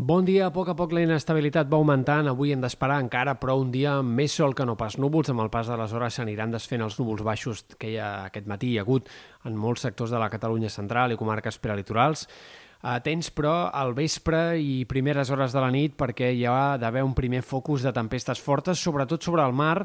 Bon dia, a poc a poc la inestabilitat va augmentant. Avui hem d'esperar encara, però un dia més sol que no pas núvols. Amb el pas de les hores s'aniran desfent els núvols baixos que hi ha aquest matí hi ha hagut en molts sectors de la Catalunya central i comarques prelitorals. Atents, però, al vespre i primeres hores de la nit perquè hi ha d'haver un primer focus de tempestes fortes, sobretot sobre el mar,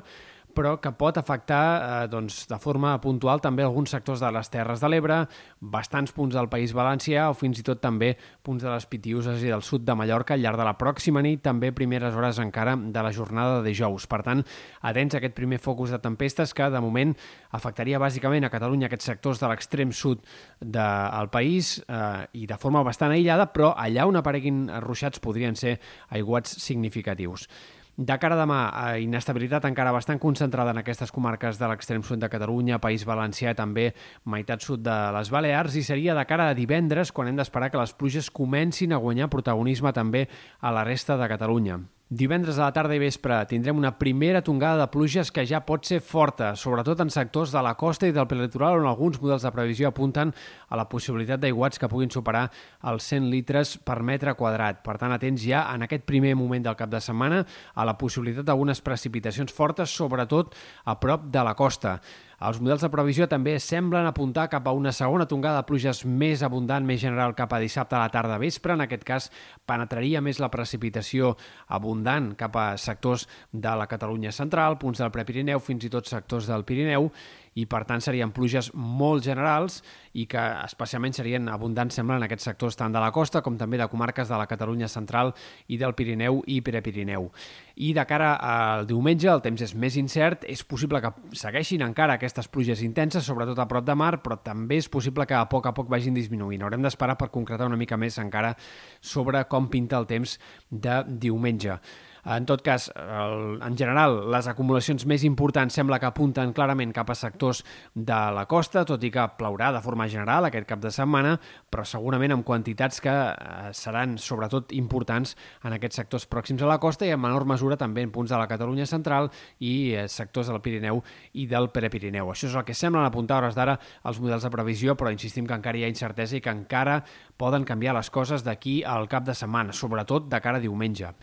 però que pot afectar eh, doncs, de forma puntual també alguns sectors de les Terres de l'Ebre, bastants punts del País Valencià o fins i tot també punts de les Pitiuses i del sud de Mallorca al llarg de la pròxima nit, també primeres hores encara de la jornada de dijous. Per tant, atents a aquest primer focus de tempestes que de moment afectaria bàsicament a Catalunya aquests sectors de l'extrem sud del país eh, i de forma bastant aïllada, però allà on apareguin ruixats podrien ser aiguats significatius. De cara a demà, eh, inestabilitat encara bastant concentrada en aquestes comarques de l'extrem sud de Catalunya, País Valencià i també meitat sud de les Balears i seria de cara a divendres quan hem d'esperar que les pluges comencin a guanyar protagonisme també a la resta de Catalunya. Divendres a la tarda i vespre tindrem una primera tongada de pluges que ja pot ser forta, sobretot en sectors de la costa i del prelitoral on alguns models de previsió apunten a la possibilitat d'aiguats que puguin superar els 100 litres per metre quadrat. Per tant, atents ja en aquest primer moment del cap de setmana a la possibilitat d'algunes precipitacions fortes, sobretot a prop de la costa. Els models de previsió també semblen apuntar cap a una segona tongada de pluges més abundant, més general cap a dissabte a la tarda vespre. En aquest cas, penetraria més la precipitació abundant cap a sectors de la Catalunya central, punts del Prepirineu, fins i tot sectors del Pirineu, i per tant serien pluges molt generals i que especialment serien abundants, sembla, en aquests sectors tant de la costa com també de comarques de la Catalunya central i del Pirineu i Prepirineu. I de cara al diumenge el temps és més incert, és possible que segueixin encara aquestes pluges intenses, sobretot a prop de mar, però també és possible que a poc a poc vagin disminuint. Haurem d'esperar per concretar una mica més encara sobre com pinta el temps de diumenge. En tot cas, el, en general, les acumulacions més importants sembla que apunten clarament cap a sectors de la costa, tot i que plourà de forma general aquest cap de setmana, però segurament amb quantitats que eh, seran sobretot importants en aquests sectors pròxims a la costa i en menor mesura també en punts de la Catalunya central i eh, sectors del Pirineu i del Prepirineu. Això és el que semblen apuntar hores d'ara els models de previsió, però insistim que encara hi ha incertesa i que encara poden canviar les coses d'aquí al cap de setmana, sobretot de cara a diumenge.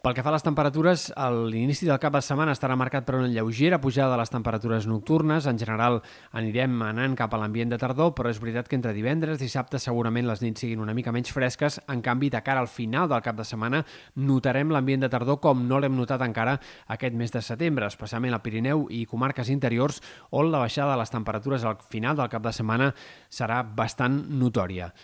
Pel que fa a les temperatures, l'inici del cap de setmana estarà marcat per una lleugera pujada de les temperatures nocturnes. En general anirem anant cap a l'ambient de tardor, però és veritat que entre divendres i dissabte segurament les nits siguin una mica menys fresques. En canvi, de cara al final del cap de setmana, notarem l'ambient de tardor com no l'hem notat encara aquest mes de setembre, especialment al Pirineu i comarques interiors, on la baixada de les temperatures al final del cap de setmana serà bastant notòria.